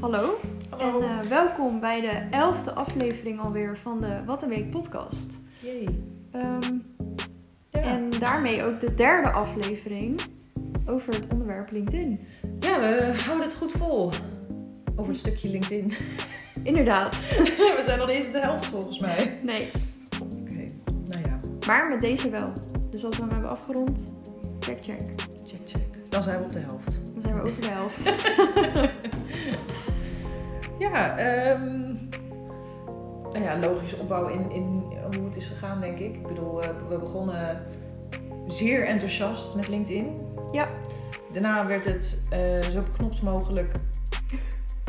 Hallo. Hallo. En eh, welkom bij de elfde aflevering alweer van de Wat een Week podcast. Jee. Ehm, Ja. En daarmee ook de derde aflevering over het onderwerp LinkedIn. ja, we houden het goed vol. Over het stukje LinkedIn. Inderdaad. we zijn nog eens de helft volgens mij. Nee, Oké, nou ja, maar met deze wel. Dus als we hem hebben afgerond, check check. check, check. Dan zijn we op de helft. Dan zijn we over de helft. Ja, ehm nou ja, logisch opbouw in, in hoe het is gegaan, denk ik. Ik bedoel, eh, we begonnen zeer enthousiast met LinkedIn. Ja. Daarna werd het eh, zo beknopt mogelijk,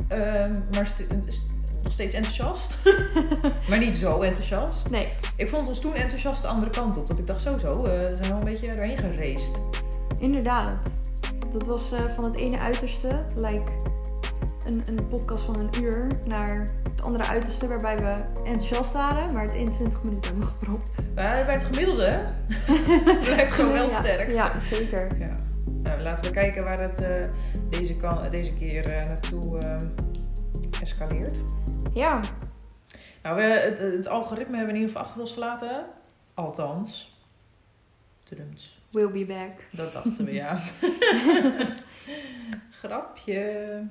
ehm, maar st- st- nog steeds enthousiast. maar niet zo enthousiast. Nee, Ik vond ons toen enthousiast de andere kant op. Dat ik dacht, zo zo, eh, we zijn wel een beetje doorheen geraced. inderdaad. Dat was van het ene uiterste, like een, een podcast van een uur, naar het andere uiterste waarbij we enthousiast waren, maar het in 20 minuten hebben gepropt. Maar bij het gemiddelde blijft zo wel Ja, sterk. Ja, zeker. Ja. Nou, laten we kijken waar het eh, deze, kan, deze keer eh, naartoe eh, escaleert. Ja, Nou, we, het, het algoritme hebben we in ieder geval achter ons gelaten. Althans. Trumps. we'll be back. Dat dachten we, ja. Grapje.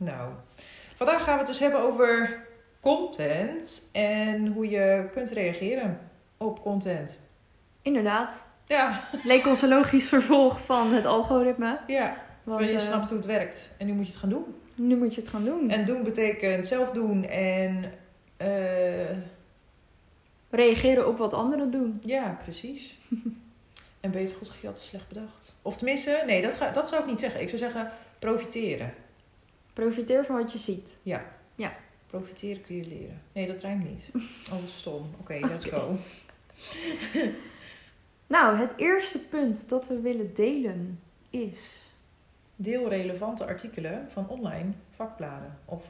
Nou, vandaag gaan we het dus hebben over content en hoe je kunt reageren op content. Inderdaad. Ja, Leek ons een logisch vervolg van het algoritme. ja. Want je eh, snapt hoe het werkt en nu moet je het gaan doen. nu moet je het gaan doen. En doen betekent zelf doen en eh, Reageren op wat anderen doen. ja, precies. en beter goed gejat dan slecht bedacht. Of tenminste, nee, dat, ga, dat zou ik niet zeggen. Ik zou zeggen profiteren. Profiteer van wat je ziet. Profiteren kun je leren. Nee, dat rijmt niet. Oh, wat stom. Oké, let's go. Nou, het eerste punt dat we willen delen is... Deel relevante artikelen van online vakbladen. Of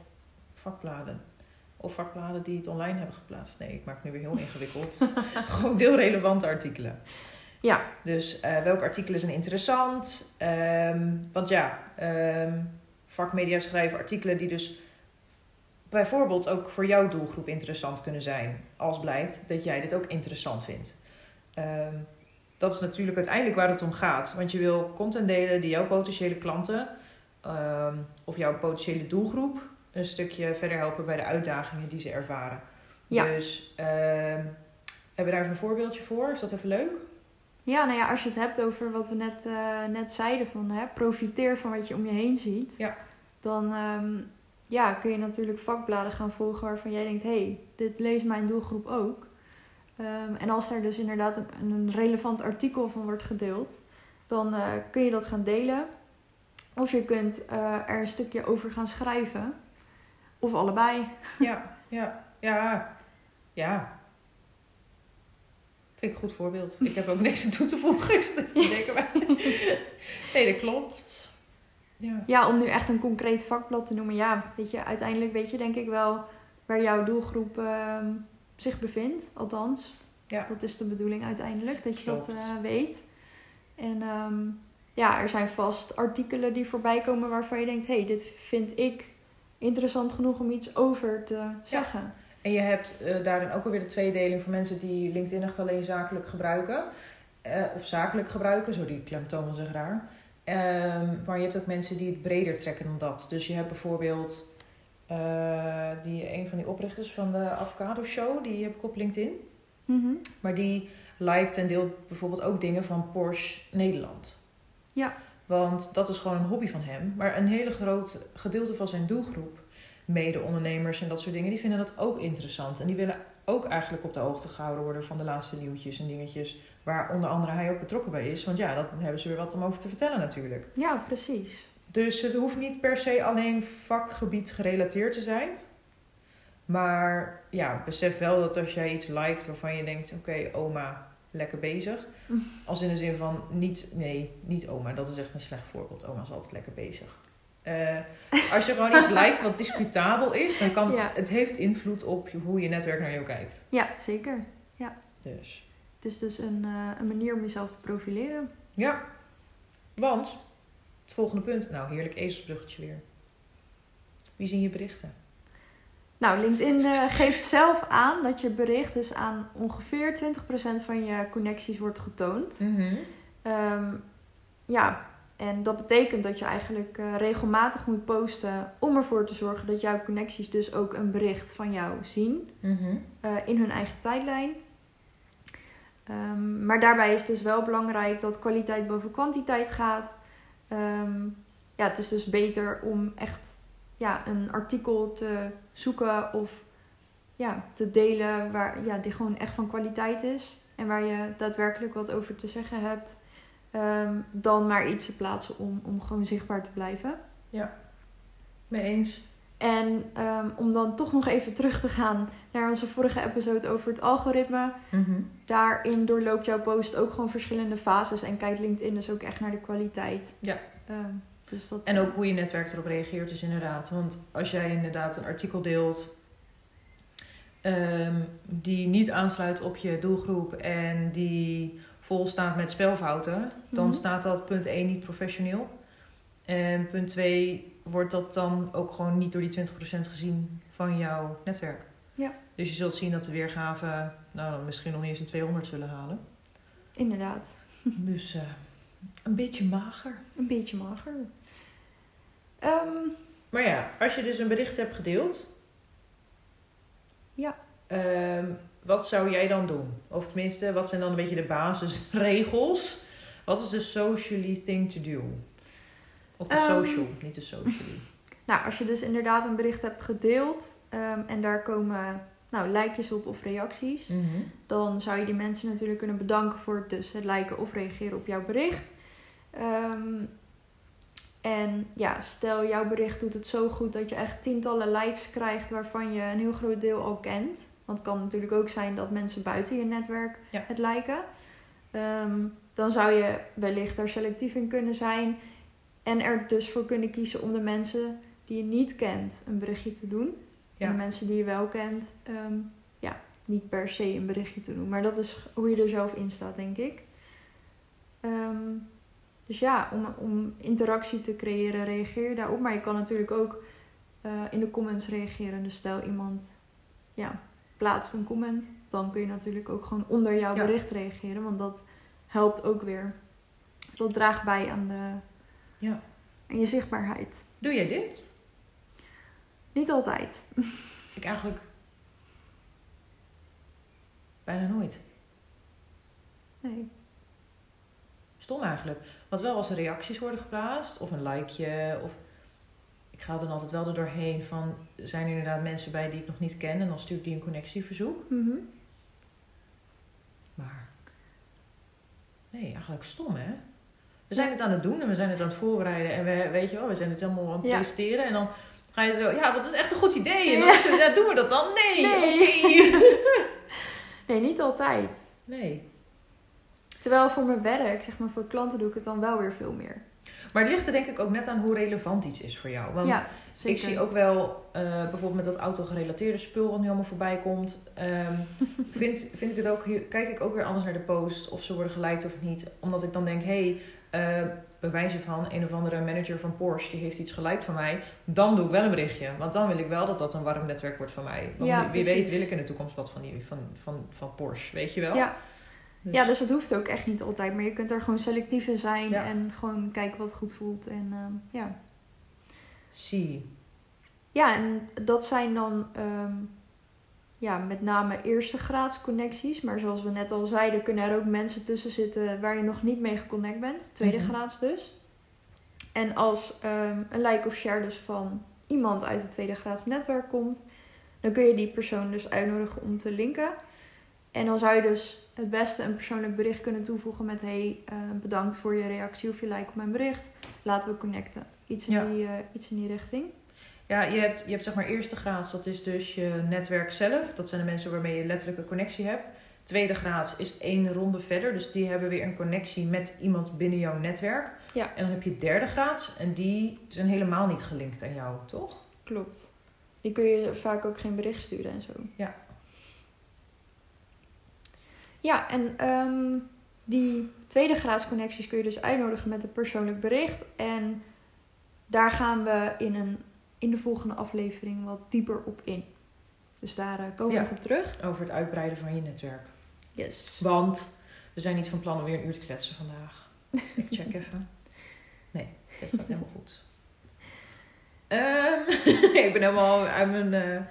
vakbladen. Of vakbladen die het online hebben geplaatst. Nee, ik maak het nu weer heel ingewikkeld. Gewoon deel relevante artikelen. Ja, Dus eh, welke artikelen zijn interessant? Ehm, want ja, ehm, vakmedia schrijven artikelen die dus bijvoorbeeld ook voor jouw doelgroep interessant kunnen zijn. Als blijkt dat jij dit ook interessant vindt. Ehm, dat is natuurlijk uiteindelijk waar het om gaat. Want je wil content delen die jouw potentiële klanten ehm, of jouw potentiële doelgroep een stukje verder helpen bij de uitdagingen die ze ervaren. Ja. Dus ehm, hebben we daar even een voorbeeldje voor? Is dat even leuk? Ja nou ja, als je het hebt over wat we net, eh, net zeiden van hè, profiteer van wat je om je heen ziet. Ja. Dan ehm, ja, kun je natuurlijk vakbladen gaan volgen waarvan jij denkt... hé, hey, dit leest mijn doelgroep ook. Ehm, en als daar dus inderdaad een, een relevant artikel van wordt gedeeld... dan eh, kun je dat gaan delen. Of je kunt eh, er een stukje over gaan schrijven. Of allebei. Ja, ja, ja, ja. Vind ik een goed voorbeeld. Ik heb ook niks aan toe te voegen. Ik zit te denken. maar- Nee, dat klopt. Ja. Ja, om nu echt een concreet vakblad te noemen. Ja, weet je, uiteindelijk weet je denk ik wel waar jouw doelgroep ehm, zich bevindt. Althans, Ja. dat is de bedoeling uiteindelijk, dat je dat eh, weet. En ehm, ja, er zijn vast artikelen die voorbij komen waarvan je denkt... hé, hey, dit vind ik interessant genoeg om iets over te zeggen. En je hebt eh, daarin ook alweer de tweedeling voor mensen die LinkedIn echt alleen zakelijk gebruiken. Eh, of zakelijk gebruiken, zo die klemtoon wel zich raar. Ehm, maar je hebt ook mensen die het breder trekken dan dat. Dus je hebt bijvoorbeeld eh, die, een van die oprichters van de Avocado Show, die heb ik op LinkedIn. Mhm. Maar die liked en deelt bijvoorbeeld ook dingen van Porsche Nederland. Ja. Want dat is gewoon een hobby van hem. Maar een hele groot gedeelte van zijn doelgroep, mede-ondernemers en dat soort dingen, die vinden dat ook interessant. En die willen ook eigenlijk op de hoogte gehouden worden van de laatste nieuwtjes en dingetjes. Waar onder andere hij ook betrokken bij is. Want ja, dan hebben ze weer wat om over te vertellen natuurlijk. Ja, precies. Dus het hoeft niet per se alleen vakgebied gerelateerd te zijn. Maar ja, besef wel dat als jij iets liked waarvan je denkt: oké, oma, lekker bezig. Als in de zin van niet, nee, niet oma, dat is echt een slecht voorbeeld. Oma is altijd lekker bezig. Eh, als je gewoon iets liked wat discutabel is, dan kan Ja. het heeft invloed op hoe je netwerk naar jou kijkt. Ja, zeker. Dus Het is dus een, eh, een manier om jezelf te profileren. ja, want het volgende punt, nou heerlijk ezelsbruggetje weer. Wie zien je berichten? Nou, LinkedIn eh, geeft zelf aan dat je bericht dus aan ongeveer 20% van je connecties wordt getoond. Ehm, ja, en dat betekent dat je eigenlijk eh, regelmatig moet posten om ervoor te zorgen dat jouw connecties dus ook een bericht van jou zien Mhm. eh, in hun eigen tijdlijn. Ehm, maar daarbij is het dus wel belangrijk dat kwaliteit boven kwantiteit gaat. Ehm, ja, het is dus beter om echt ja, een artikel te zoeken of ja, te delen waar, ja, die gewoon echt van kwaliteit is. En waar je daadwerkelijk wat over te zeggen hebt. Ehm, dan maar iets te plaatsen om, om gewoon zichtbaar te blijven. Mee eens. En ehm, om dan toch nog even terug te gaan naar onze vorige episode over het algoritme. Mhm. Daarin doorloopt jouw post ook gewoon verschillende fases. En kijkt LinkedIn dus ook echt naar de kwaliteit. Ja. Ehm, dus dat, En ook hoe je netwerk erop reageert, dus inderdaad. Want als jij inderdaad een artikel deelt die niet aansluit op je doelgroep en die vol staat met spelfouten, dan Mhm. staat dat punt 1 niet professioneel. En punt 2 wordt dat dan ook gewoon niet door die 20% gezien van jouw netwerk. Ja. Dus je zult zien dat de weergaven nou, misschien nog niet eens een 200 zullen halen. Inderdaad, Dus eh, een beetje mager. een beetje mager. Ehm, Maar ja, als je dus een bericht hebt gedeeld. Ja. ehm, wat zou jij dan doen? Of tenminste, wat zijn dan een beetje de basisregels? Wat is de socially thing to do? Of de Ehm. social, niet de socially. nou, als je dus inderdaad een bericht hebt gedeeld ehm, en daar komen nou, op of reacties, Mhm. dan zou je die mensen natuurlijk kunnen bedanken voor het, dus het liken of reageren op jouw bericht. Ehm, en ja, stel jouw bericht doet het zo goed dat je echt tientallen likes krijgt waarvan je een heel groot deel al kent. Want het kan natuurlijk ook zijn dat mensen buiten je netwerk Ja. het liken. Ehm, dan zou je wellicht daar selectief in kunnen zijn. En er dus voor kunnen kiezen om de mensen die je niet kent een berichtje te doen. Ja. En de mensen die je wel kent, ehm, ja, niet per se een berichtje te doen. Maar dat is hoe je er zelf in staat, denk ik. Ehm, dus ja, om, om interactie te creëren, reageer je daarop. Maar je kan natuurlijk ook eh, in de comments reageren. Dus stel iemand ja, plaatst een comment, dan kun je natuurlijk ook gewoon onder jouw Ja. bericht reageren. Want dat helpt ook weer. Of dat draagt bij aan, de, Ja. aan je zichtbaarheid. Doe jij dit? Niet altijd. Ik eigenlijk bijna nooit. Nee. Stom eigenlijk. Want wel als er reacties worden geplaatst, of een likeje, of ik ga dan altijd wel er doorheen van, zijn er inderdaad mensen bij die ik nog niet ken en dan stuur ik die een connectieverzoek. Mhm. Maar nee, eigenlijk stom hè. We zijn het aan het doen en we zijn het aan het voorbereiden en we, weet je wel, we zijn het helemaal aan het Ja. presenteren en dan ga je zo, ja, dat is echt een goed idee. En dan Ja. ja, doen we dat dan? Nee, Nee. Nee, niet altijd. Nee. Terwijl voor mijn werk, zeg maar voor klanten, doe ik het dan wel weer veel meer. Maar het ligt er denk ik ook net aan hoe relevant iets is voor jou. Want ja. Ik zie ook wel, eh, bijvoorbeeld met dat auto-gerelateerde spul wat nu allemaal voorbij komt. ehm, vind, vind ik het ook, kijk ik ook weer anders naar de post of ze worden geliked of niet. Omdat ik dan denk, hé, hey, eh, bij wijze van een of andere manager van Porsche, die heeft iets geliked van mij. Dan doe ik wel een berichtje. Want dan wil ik wel dat dat een warm netwerk wordt van mij. Want Ja, wie, wie precies. weet wil ik in de toekomst wat van, die, van, van, van Porsche, weet je wel? Ja. Dus- ja, dus het hoeft ook echt niet altijd. Maar je kunt er gewoon selectief in zijn Ja. en gewoon kijken wat goed voelt. En ehm, ja. Zie. ja, en dat zijn dan ehm, ja, met name eerste graads connecties. Maar zoals we net al zeiden, kunnen er ook mensen tussen zitten waar je nog niet mee geconnect bent. Tweede Mhm. graads dus. En als ehm, een like of share dus van iemand uit het tweede graads netwerk komt, dan kun je die persoon dus uitnodigen om te linken. En dan zou je dus het beste een persoonlijk bericht kunnen toevoegen met: Hey, eh, bedankt voor je reactie of je like op mijn bericht. Laten we connecten. Iets in, Ja. die, eh, iets in die richting. Ja, je hebt, je hebt zeg maar eerste graads, dat is dus je netwerk zelf. Dat zijn de mensen waarmee je letterlijk een connectie hebt. Tweede graads is één ronde verder, dus die hebben weer een connectie met iemand binnen jouw netwerk. Ja. En dan heb je derde graads en die zijn helemaal niet gelinkt aan jou, toch? Klopt. Die kun je vaak ook geen bericht sturen en zo. Ja. Ja, en ehm, die tweede graads connecties kun je dus uitnodigen met een persoonlijk bericht. En daar gaan we in een in de volgende aflevering wat dieper op in. Dus daar eh, komen we Ja. nog op terug. Over het uitbreiden van je netwerk. Yes. Want we zijn niet van plan om weer een uur te kletsen vandaag. Ik check even. Nee, dit gaat helemaal goed. Ehm, ik ben helemaal uit mijn, eh, uit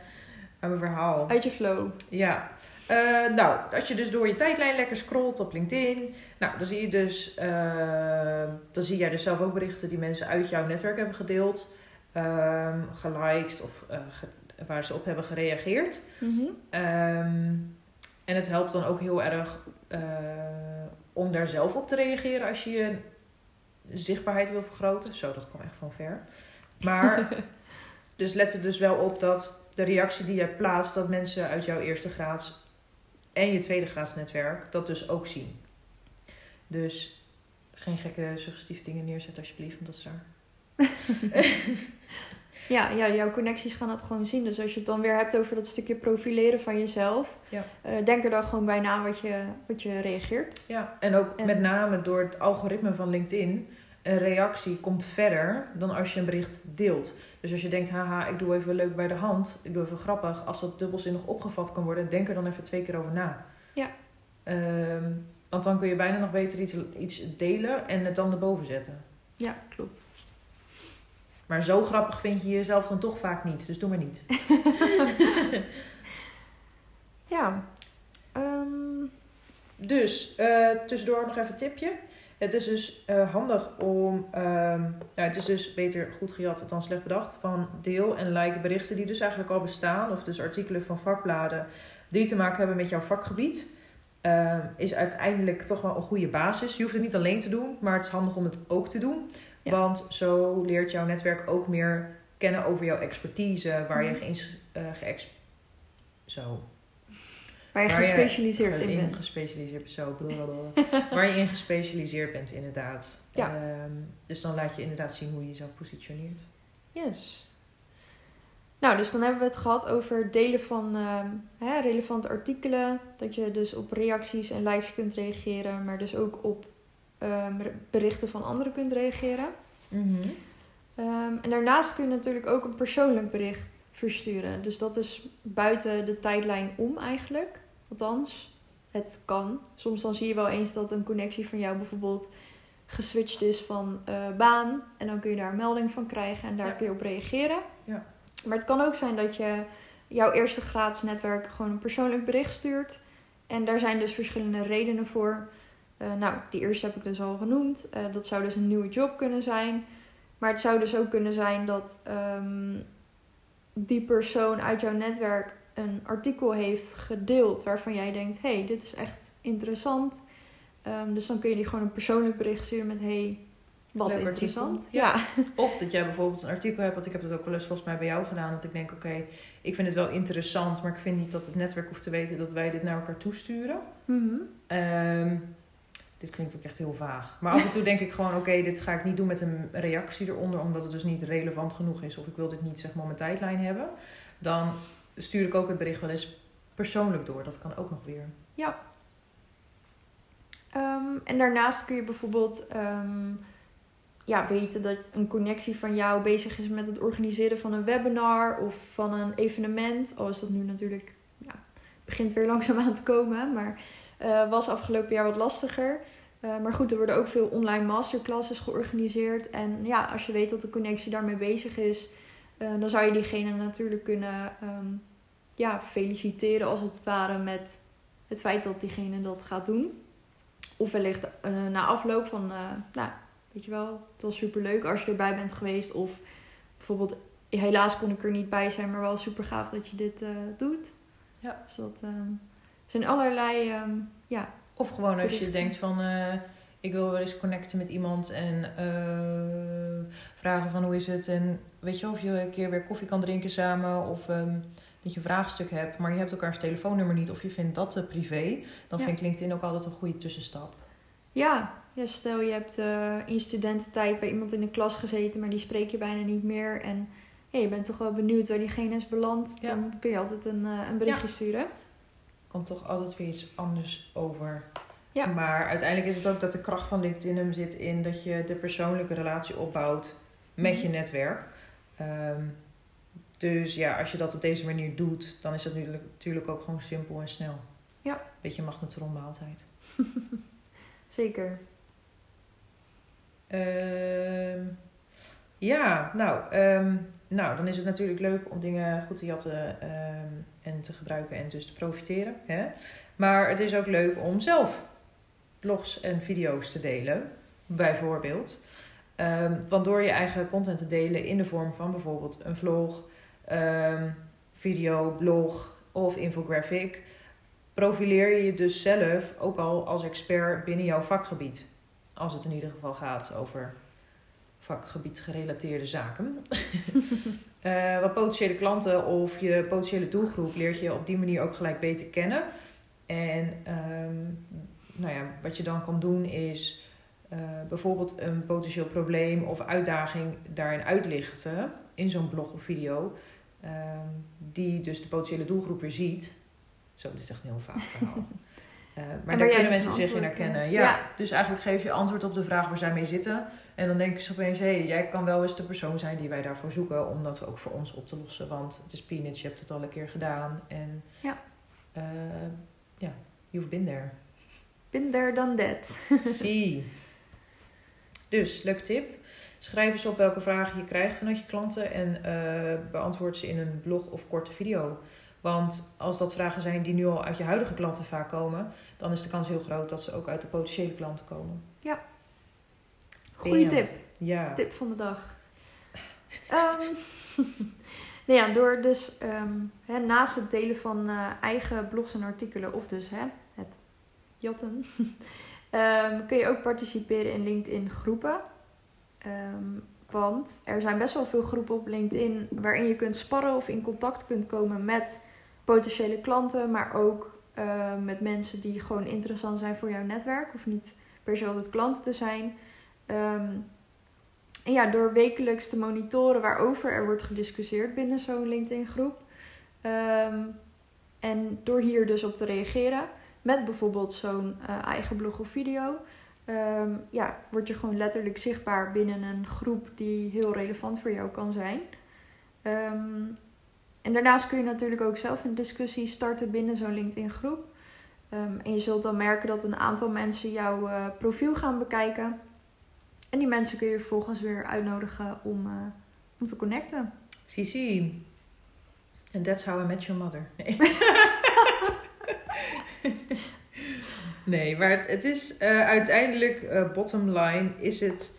mijn verhaal. Uit je flow. Ja. Eh, nou, als je dus door je tijdlijn lekker scrolt op LinkedIn, nou, dan zie je dus, eh, dan zie jij dus zelf ook berichten die mensen uit jouw netwerk hebben gedeeld, ehm, geliked of eh, ge- waar ze op hebben gereageerd. Mhm. Ehm, en het helpt dan ook heel erg eh, om daar zelf op te reageren als je je zichtbaarheid wil vergroten. Zo, dat kwam echt van ver. Maar dus let er dus wel op dat de reactie die jij plaatst, dat mensen uit jouw eerste graads en je tweede graads netwerk dat dus ook zien. Dus geen gekke suggestieve dingen neerzetten alsjeblieft, want dat is raar. Ja, ja, jouw connecties gaan dat gewoon zien. Dus als je het dan weer hebt over dat stukje profileren van jezelf, Ja. eh, denk er dan gewoon bij na wat je, wat je reageert. Ja, en ook En- met name door het algoritme van LinkedIn. Een reactie komt verder dan als je een bericht deelt. Dus als je denkt, haha, ik doe even leuk bij de hand. Ik doe even grappig. Als dat dubbelzinnig opgevat kan worden, denk er dan even twee keer over na. Ja. Ehm, want dan kun je bijna nog beter iets, iets delen en het dan erboven zetten. Ja, klopt. Maar zo grappig vind je jezelf dan toch vaak niet. Dus doe maar niet. Ja. Ehm, Dus, eh, tussendoor nog even een tipje. Het is dus eh, handig om, nou, het is dus beter goed gejat dan slecht bedacht, van deel en like berichten die dus eigenlijk al bestaan, of dus artikelen van vakbladen die te maken hebben met jouw vakgebied. Ehm, is uiteindelijk toch wel een goede basis. Je hoeft het niet alleen te doen, maar het is handig om het ook te doen. Ja. Want zo leert jouw netwerk ook meer kennen over jouw expertise, waar je geïns- eh, geëx- zo, waar je Waar je gespecialiseerd in in bent. gespecialiseerd zo, waar je in gespecialiseerd bent inderdaad. Ja. Ehm, dus dan laat je inderdaad zien hoe je jezelf positioneert. Yes. Nou, dus dan hebben we het gehad over delen van ehm, hè, relevante artikelen. Dat je dus op reacties en likes kunt reageren, maar dus ook op ehm, berichten van anderen kunt reageren. Ehm, en daarnaast kun je natuurlijk ook een persoonlijk bericht versturen. Dus dat is buiten de tijdlijn om eigenlijk. Althans, het kan. Soms dan zie je wel eens dat een connectie van jou bijvoorbeeld geswitcht is van eh, baan. En dan kun je daar een melding van krijgen en daar Ja. kun je op reageren. Ja. Maar het kan ook zijn dat je jouw eerste gratis netwerk gewoon een persoonlijk bericht stuurt. En daar zijn dus verschillende redenen voor. Eh, nou, die eerste heb ik dus al genoemd. Eh, dat zou dus een nieuwe job kunnen zijn. Maar het zou dus ook kunnen zijn dat ehm, die persoon uit jouw netwerk een artikel heeft gedeeld waarvan jij denkt: hey, dit is echt interessant. Ehm, dus dan kun je die gewoon een persoonlijk bericht sturen met: hey, wat Leuk interessant. Ja. Of dat jij bijvoorbeeld een artikel hebt, want ik heb het ook wel eens volgens mij bij jou gedaan. Dat ik denk, oké, ik vind het wel interessant, maar ik vind niet dat het netwerk hoeft te weten dat wij dit naar elkaar toesturen. Mhm. Ehm, dit klinkt ook echt heel vaag. Maar af en toe denk ik gewoon, oké, dit ga ik niet doen met een reactie eronder, omdat het dus niet relevant genoeg is. Of ik wil dit niet zeg maar mijn tijdlijn hebben. Dan stuur ik ook het bericht wel eens persoonlijk door. Dat kan ook nog weer. Ehm, en daarnaast kun je bijvoorbeeld ehm, ja, weten dat een connectie van jou bezig is met het organiseren van een webinar of van een evenement. Al is dat nu natuurlijk, ja, begint weer langzaam aan te komen, maar eh, was afgelopen jaar wat lastiger. Eh, maar goed, er worden ook veel online masterclasses georganiseerd. En ja, als je weet dat de connectie daarmee bezig is, eh, dan zou je diegene natuurlijk kunnen ehm, ja, feliciteren als het ware met het feit dat diegene dat gaat doen. Of wellicht na afloop van, nou, weet je wel, het was superleuk als je erbij bent geweest. Of bijvoorbeeld, helaas kon ik er niet bij zijn, maar wel super gaaf dat je dit doet. Ja. Dus dat ehm, zijn allerlei, ehm, ja, Of gewoon als je denkt van, eh, ik wil wel eens connecten met iemand en eh, vragen van hoe is het. En weet je of je een keer weer koffie kan drinken samen of ehm, dat je een vraagstuk hebt, maar je hebt elkaars telefoonnummer niet of je vindt dat te privé. Dan Ja. vind ik LinkedIn ook altijd een goede tussenstap. ja, ja stel je hebt eh, in studententijd bij iemand in de klas gezeten, maar die spreek je bijna niet meer. En je bent toch wel benieuwd waar diegene is beland. Ja. Dan kun je altijd een, eh, een berichtje sturen. Komt toch altijd weer iets anders over. Ja. Maar uiteindelijk is het ook dat de kracht van LinkedIn hem zit in dat je de persoonlijke relatie opbouwt met Mhm. je netwerk. Ehm, Dus ja, als je dat op deze manier doet, dan is dat nu natuurlijk ook gewoon simpel en snel. Ja. Beetje magnetron maaltijd. Zeker. Ehm ja, nou, ehm, nou, dan is het natuurlijk leuk om dingen goed te jatten ehm, en te gebruiken en dus te profiteren. Hè? Maar het is ook leuk om zelf blogs en video's te delen, bijvoorbeeld. Ehm, want door je eigen content te delen in de vorm van bijvoorbeeld een vlog, video, blog of infographic, profileer je je dus zelf ook al als expert binnen jouw vakgebied. Als het in ieder geval gaat over vakgebied gerelateerde zaken. Eh, wat potentiële klanten of je potentiële doelgroep leert je op die manier ook gelijk beter kennen. En ehm, nou ja, wat je dan kan doen is eh, bijvoorbeeld een potentieel probleem of uitdaging daarin uitlichten in zo'n blog of video. ehm, die dus de potentiële doelgroep weer ziet. Zo, dit is echt heel vaag verhaal. Eh, maar daar kunnen dus mensen zich in herkennen. eh, Ja, ja. Dus eigenlijk geef je antwoord op de vraag waar zij mee zitten. En dan denken ze opeens, hé, hey, jij kan wel eens de persoon zijn die wij daarvoor zoeken. Om dat ook voor ons op te lossen. Want het is peanuts, je hebt het al een keer gedaan. En Ja. eh, ja, you've been there. Been there, done that. Zie. Dus, leuk tip. Schrijf eens op welke vragen je krijgt vanuit je klanten en beantwoord ze in een blog of korte video. Want als dat vragen zijn die nu al uit je huidige klanten vaak komen, dan is de kans heel groot dat ze ook uit de potentiële klanten komen. Goeie Damn. tip. Ja. Tip van de dag. Ehm, nou ja, door dus ehm, naast het delen van eh, eigen blogs en artikelen, of dus hè, het jatten, ehm, kun je ook participeren in LinkedIn groepen. Want er zijn best wel veel groepen op LinkedIn waarin je kunt sparren of in contact kunt komen met potentiële klanten, maar ook eh, met mensen die gewoon interessant zijn voor jouw netwerk, of niet per se altijd klanten te zijn. Ehm, en ja, door wekelijks te monitoren waarover er wordt gediscussieerd binnen zo'n LinkedIn-groep. ehm, en door hier dus op te reageren met bijvoorbeeld zo'n eh, eigen blog of video. ehm, ja, word je gewoon letterlijk zichtbaar binnen een groep die heel relevant voor jou kan zijn. Ehm, en daarnaast kun je natuurlijk ook zelf een discussie starten binnen zo'n LinkedIn-groep. Ehm, en je zult dan merken dat een aantal mensen jouw eh, profiel gaan bekijken. En die mensen kun je vervolgens weer uitnodigen om, eh, om te connecten. Sisi. And that's how I met your mother. Nee, nee maar het is eh, uiteindelijk, bottom line, is het...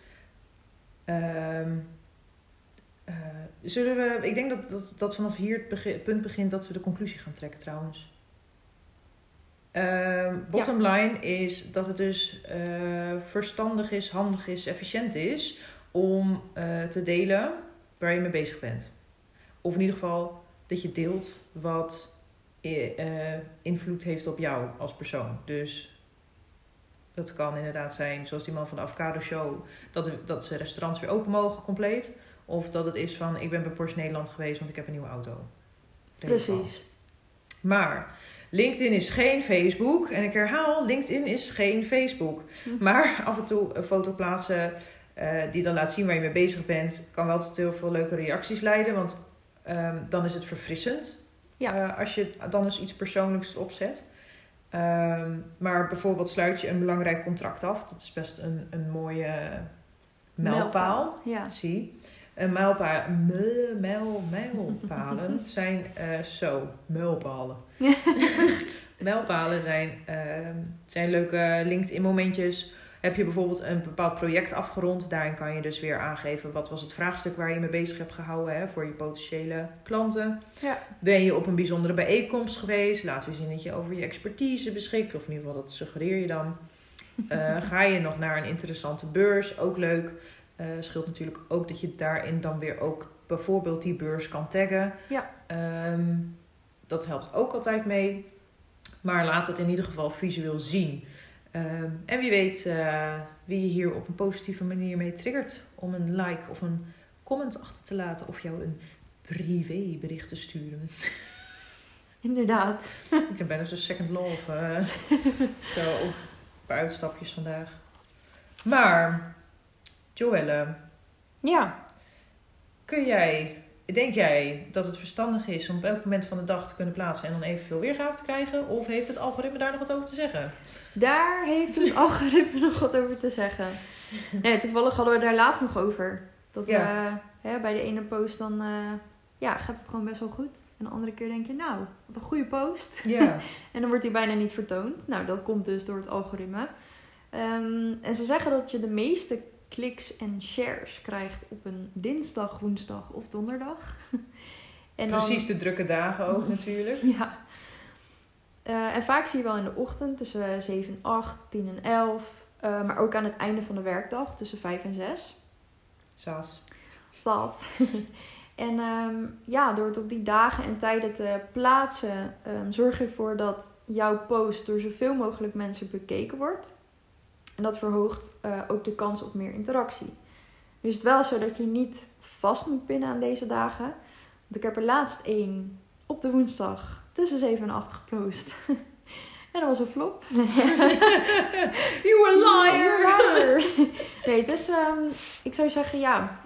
ehm, eh, zullen we... Ik denk dat, dat, dat vanaf hier het begin- punt begint dat we de conclusie gaan trekken trouwens. Ehm, bottom line is dat het dus eh, verstandig is, handig is, efficiënt is om eh, te delen waar je mee bezig bent. Of in ieder geval dat je deelt wat eh, invloed heeft op jou als persoon. Dus dat kan inderdaad zijn, zoals die man van de Avocado Show, dat, dat ze restaurants weer open mogen compleet. Of dat het is van, ik ben bij Porsche Nederland geweest, want ik heb een nieuwe auto. Precies. Maar LinkedIn is geen Facebook. En ik herhaal, LinkedIn is geen Facebook. Hm. Maar af en toe een foto plaatsen eh, die dan laat zien waar je mee bezig bent, kan wel tot heel veel leuke reacties leiden. Want ehm, dan is het verfrissend. Ja. eh, als je dan eens iets persoonlijks erop zet. Ehm, maar bijvoorbeeld sluit je een belangrijk contract af. Dat is best een, een mooie mijlpaal. Ja. Zie. Een mijlpaal, mijl, mijl, mijlpalen zijn eh, zo, mijlpalen. mijlpalen zijn, ehm, zijn leuke LinkedIn momentjes. Heb je bijvoorbeeld een bepaald project afgerond, daarin kan je dus weer aangeven wat was het vraagstuk waar je mee bezig hebt gehouden hè, voor je potentiële klanten. Ja. Ben je op een bijzondere bijeenkomst geweest? Laat weer zien dat je over je expertise beschikt, of in ieder geval dat suggereer je dan. Eh, ga je nog naar een interessante beurs? Ook leuk. Eh scheelt natuurlijk ook dat je daarin dan weer ook bijvoorbeeld die beurs kan taggen. Ja. Ehm, dat helpt ook altijd mee. Maar laat het in ieder geval visueel zien. Ehm, en wie weet eh, wie je hier op een positieve manier mee triggert. Om een like of een comment achter te laten. Of jou een privébericht te sturen. Inderdaad. Ik heb bijna zo'n second love. eh, zo op een paar uitstapjes vandaag. Maar, Joelle, Ja. kun jij denk jij dat het verstandig is om op elk moment van de dag te kunnen plaatsen en dan evenveel weergave te krijgen? Of heeft het algoritme daar nog wat over te zeggen? Daar heeft het algoritme nog wat over te zeggen. Nee, toevallig hadden we daar laatst nog over. Dat we hè, bij de ene post dan eh, ja, gaat het gewoon best wel goed. En de andere keer denk je, nou, wat een goede post. Ja. en dan wordt die bijna niet vertoond. Nou, dat komt dus door het algoritme. Ehm, en ze zeggen dat je de meeste kliks en shares krijgt op een dinsdag, woensdag of donderdag. en Precies de drukke dagen ook natuurlijk. Ja. Uh, en vaak zie je wel in de ochtend tussen 7 en 8, 10 en 11. Uh, maar ook aan het einde van de werkdag tussen 5 en 6. Saas. Saas. en um, ja, door het op die dagen en tijden te plaatsen, um, zorg je ervoor dat jouw post door zoveel mogelijk mensen bekeken wordt. En dat verhoogt uh, ook de kans op meer interactie. Nu is het wel zo dat je niet vast moet pinnen aan deze dagen. Want ik heb er laatst één op de woensdag tussen 7 en 8 gepost. en dat was een flop. you a liar! nee, dus um, ik zou zeggen, ja,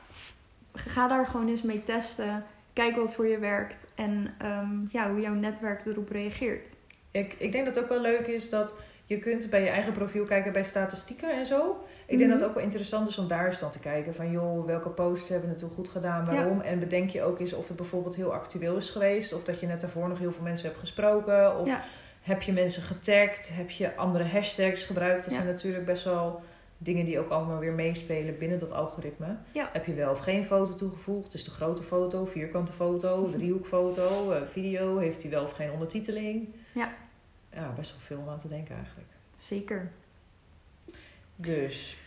ga daar gewoon eens mee testen. Kijk wat voor je werkt en um, ja, hoe jouw netwerk erop reageert. Ik, ik denk dat het ook wel leuk is dat je kunt bij je eigen profiel kijken bij statistieken en zo. Ik denk dat het mhm. ook wel interessant is om daar eens dan te kijken van joh, welke posts hebben het toen goed gedaan, waarom. En bedenk je ook eens of het bijvoorbeeld heel actueel is geweest. Of dat je net daarvoor nog heel veel mensen hebt gesproken. Of heb je mensen getagd? Heb je andere hashtags gebruikt? Dat zijn natuurlijk best wel dingen die ook allemaal weer meespelen binnen dat algoritme. Heb je wel of geen foto toegevoegd? Dus de grote foto, vierkante foto, driehoekfoto, uh, video. Heeft hij wel of geen ondertiteling? Ja ja, best wel veel om aan te denken eigenlijk. Zeker. Dus.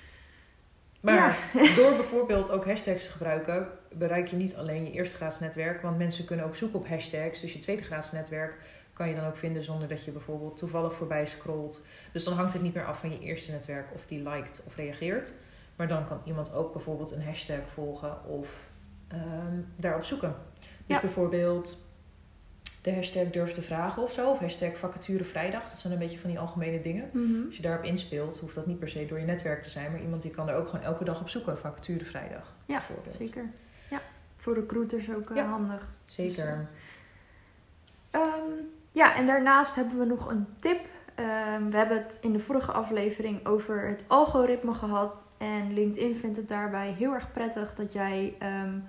Maar door bijvoorbeeld ook hashtags te gebruiken, bereik je niet alleen je eerste netwerk. Want mensen kunnen ook zoeken op hashtags. Dus je tweede netwerk kan je dan ook vinden zonder dat je bijvoorbeeld toevallig voorbij scrolt. Dus dan hangt het niet meer af van je eerste netwerk of die liked of reageert. Maar dan kan iemand ook bijvoorbeeld een hashtag volgen of um, daarop zoeken. Dus bijvoorbeeld de hashtag durf te vragen of zo. Of hashtag vacature vrijdag. Dat zijn een beetje van die algemene dingen. Mhm. Als je daarop inspeelt, hoeft dat niet per se door je netwerk te zijn. Maar iemand die kan er ook gewoon elke dag op zoeken. Vacature vrijdag. Ja, bijvoorbeeld. zeker. Ja, voor recruiters ook uh, handig. Zeker. Dus, um, ja, en daarnaast hebben we nog een tip. Um, we hebben het in de vorige aflevering over het algoritme gehad. En LinkedIn vindt het daarbij heel erg prettig dat jij um,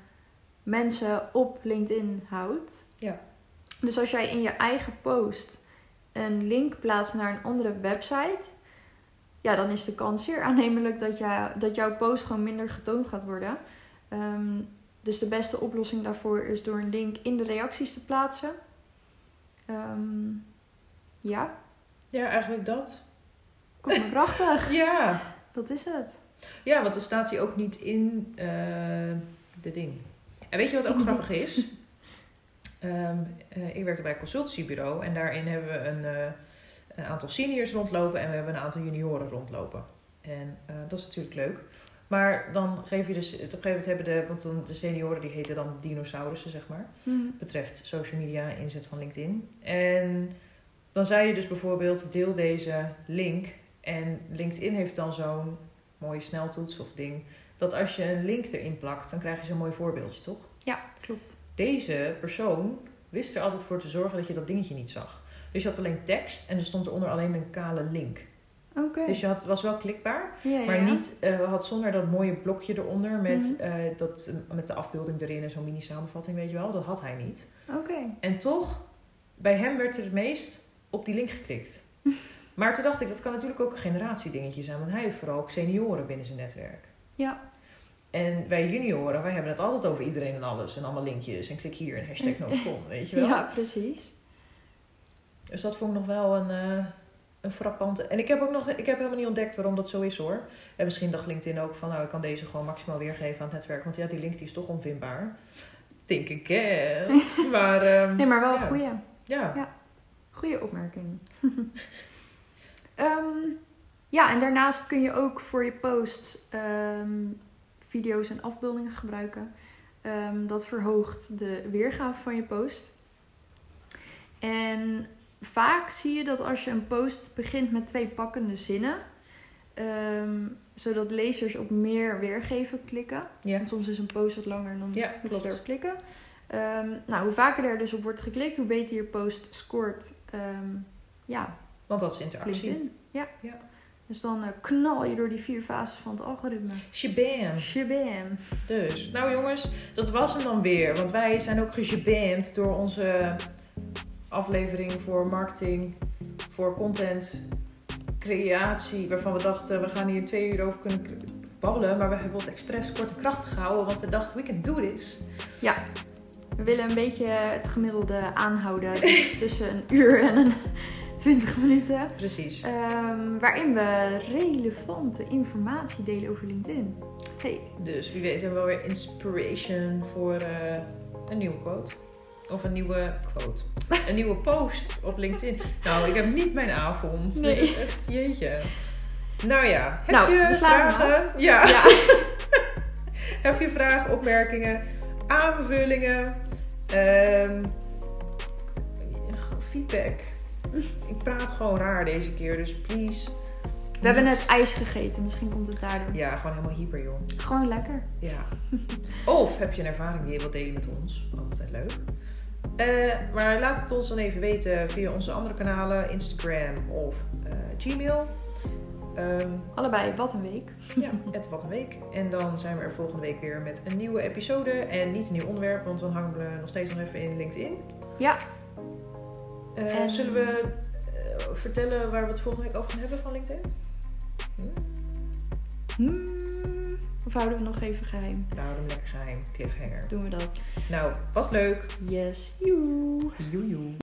mensen op LinkedIn houdt. Ja. Dus als jij in je eigen post een link plaatst naar een andere website, ja, dan is de kans zeer aannemelijk dat, jij, dat jouw post gewoon minder getoond gaat worden. Ehm, dus de beste oplossing daarvoor is door een link in de reacties te plaatsen. Ehm, ja. Ja, eigenlijk dat. Komt me prachtig. ja. Dat is het. Ja, want dan staat hij ook niet in uh, de ding. En weet je wat ook grappig is? Um, uh, ik werkte bij een consultiebureau en daarin hebben we een, uh, een, aantal seniors rondlopen en we hebben een aantal junioren rondlopen. En uh, dat is natuurlijk leuk. Maar dan geef je dus, op een gegeven moment hebben de, want dan de senioren die heten dan dinosaurussen, zeg maar. Mm. Betreft social media inzet van LinkedIn. En dan zei je dus bijvoorbeeld, deel deze link. En LinkedIn heeft dan zo'n mooie sneltoets of ding. Dat als je een link erin plakt, dan krijg je zo'n mooi voorbeeldje, toch? Ja, klopt deze persoon wist er altijd voor te zorgen dat je dat dingetje niet zag. Dus je had alleen tekst en er stond eronder alleen een kale link. Oké. Dus je had, was wel klikbaar, ja, maar niet uh, had zonder dat mooie blokje eronder met, mm dat, met de afbeelding erin en zo'n mini-samenvatting, weet je wel. Dat had hij niet. Oké. En toch, bij hem werd er het meest op die link geklikt. maar toen dacht ik, dat kan natuurlijk ook een generatiedingetje zijn, want hij heeft vooral ook senioren binnen zijn netwerk. Ja. En wij junioren, wij hebben het altijd over iedereen en alles. En allemaal linkjes. En klik hier en hashtag NoScon, weet je wel. Ja, precies. Dus dat vond ik nog wel een, uh, een frappante... En ik heb ook nog... Ik heb helemaal niet ontdekt waarom dat zo is hoor. En misschien dacht LinkedIn ook van... Nou, ik kan deze gewoon maximaal weergeven aan het netwerk. Want ja, die link die is toch onvindbaar. Think again. maar... Um, nee, maar wel een ja. goeie. Ja. ja. Goeie opmerking. um, ja, en daarnaast kun je ook voor je posts... Um, video's en afbeeldingen gebruiken. Um, dat verhoogt de weergave van je post. En vaak zie je dat als je een post begint met twee pakkende zinnen, um, zodat lezers op meer weergeven klikken. Ja. soms is een post wat langer en dan ja, moet je erop klikken. Ehm, nou, hoe vaker er dus op wordt geklikt, hoe beter je post scoort. ehm, ja, Want dat is interactie. LinkedIn. Ja. Ja. Dus dan eh, knal je door die vier fases van het algoritme. Shabam. Shabam. Dus, nou jongens, dat was hem dan weer. Want wij zijn ook geshabamd door onze aflevering voor marketing, voor content, creatie. Waarvan we dachten, we gaan hier twee uur over kunnen babbelen. Maar we hebben het expres kort en krachtig gehouden. Want we dachten, we can do this. We willen een beetje het gemiddelde aanhouden. Dus tussen een uur en een 20 minuten. Precies. Ehm, waarin we relevante informatie delen over LinkedIn. Hey, Dus wie weet hebben we weer inspiration voor eh, een nieuwe quote. Of een nieuwe quote. Een nieuwe post op LinkedIn. Nou, ik heb niet mijn avond. Nee. Is echt jeetje. Nou ja, heb Nou, je vragen? Ja. ja. Heb je vragen, opmerkingen, aanvullingen, ehm, feedback? Ik praat gewoon raar deze keer, dus please. We hebben net ijs gegeten, misschien komt het daardoor. Ja, gewoon helemaal hyper, joh. Gewoon lekker. Ja. Of heb je een ervaring die je wilt delen met ons? Altijd leuk. Eh, maar laat het ons dan even weten via onze andere kanalen, Instagram of eh, Gmail. Ehm, Allebei, wat een week. ja, het wat een week. En dan zijn we er volgende week weer met een nieuwe episode. En niet een nieuw onderwerp, want dan hangen we nog steeds nog even in LinkedIn. Ja, Eh, En- Zullen we eh, vertellen waar we het volgende week over gaan hebben van LinkedIn? Hm? Hmm. Of houden we nog even geheim? Nou, dan lekker geheim. Cliffhanger. Doen we dat? Nou, was leuk. Yes. Joe. Joejoe.